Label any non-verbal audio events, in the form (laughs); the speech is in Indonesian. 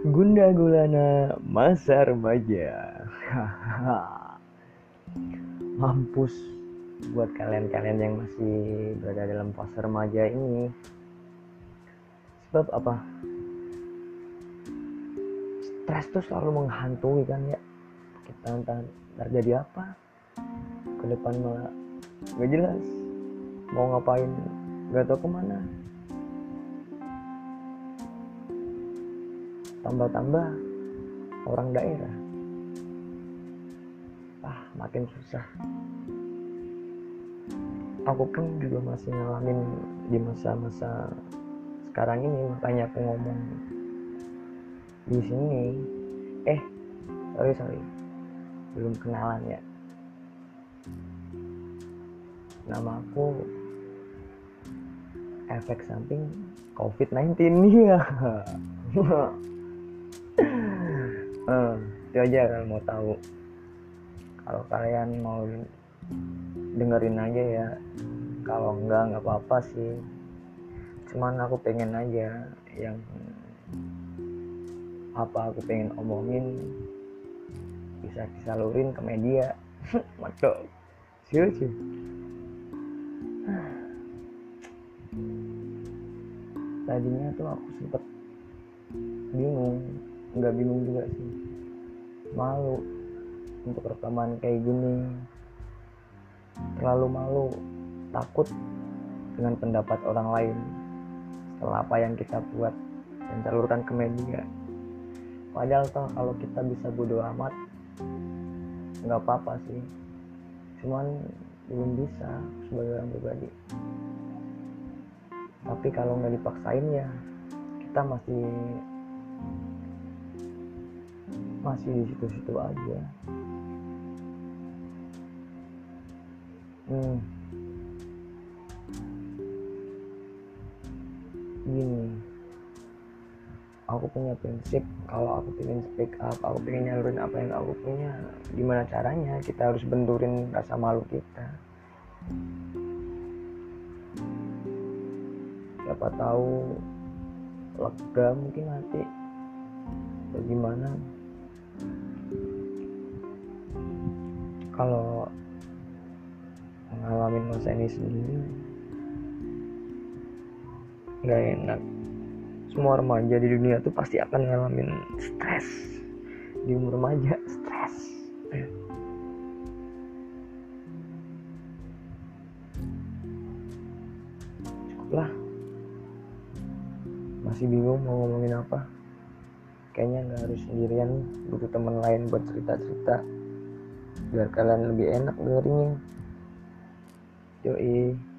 Gunda gulana masa remaja. Mampus buat kalian-kalian yang masih berada dalam fase remaja ini. Sebab apa? Stres tuh selalu menghantui kan ya. Kita entah terjadi apa. Ke depan malah gak jelas. Mau ngapain gak tau ke mana. Tambah-tambah orang daerah. Ah makin susah. Aku pun juga masih ngalamin di masa-masa sekarang ini makanya aku ngomong di sini. Eh sorry sorry. Belum kenalan ya. Nama aku efek samping COVID-19 nih (laughs) ya uh, (laughs) itu aja kalau mau tahu kalau kalian mau dengerin aja ya. Kalau enggak nggak apa-apa sih. Cuman aku pengen aja yang apa aku pengen omongin bisa disalurin ke media. (laughs) Sih sih (sighs) tadinya tuh aku sempet bingung nggak bingung juga sih. Malu untuk rekaman kayak gini. Terlalu malu takut dengan pendapat orang lain. Setelah apa yang kita buat dan salurkan ke media. Padahal toh kalau kita bisa bodo amat nggak apa-apa sih. Cuman belum bisa sebagai orang pribadi. Tapi kalau nggak dipaksain ya kita masih masih di situ-situ aja. Hmm. gini. Aku punya prinsip kalau aku pengen speak up aku pengen nyalurin apa yang aku punya gimana caranya kita harus benturin rasa malu kita? Siapa tahu lega mungkin nanti. Bagaimana kalau mengalami masa ini sendiri nggak enak. Semua remaja di dunia tuh pasti akan ngalamin stres. Di umur remaja stres. Cukuplah. Masih bingung mau ngomongin apa. Kayaknya nggak harus sendirian. Butuh teman lain buat cerita-cerita biar kalian lebih enak dengerinnya. Yoi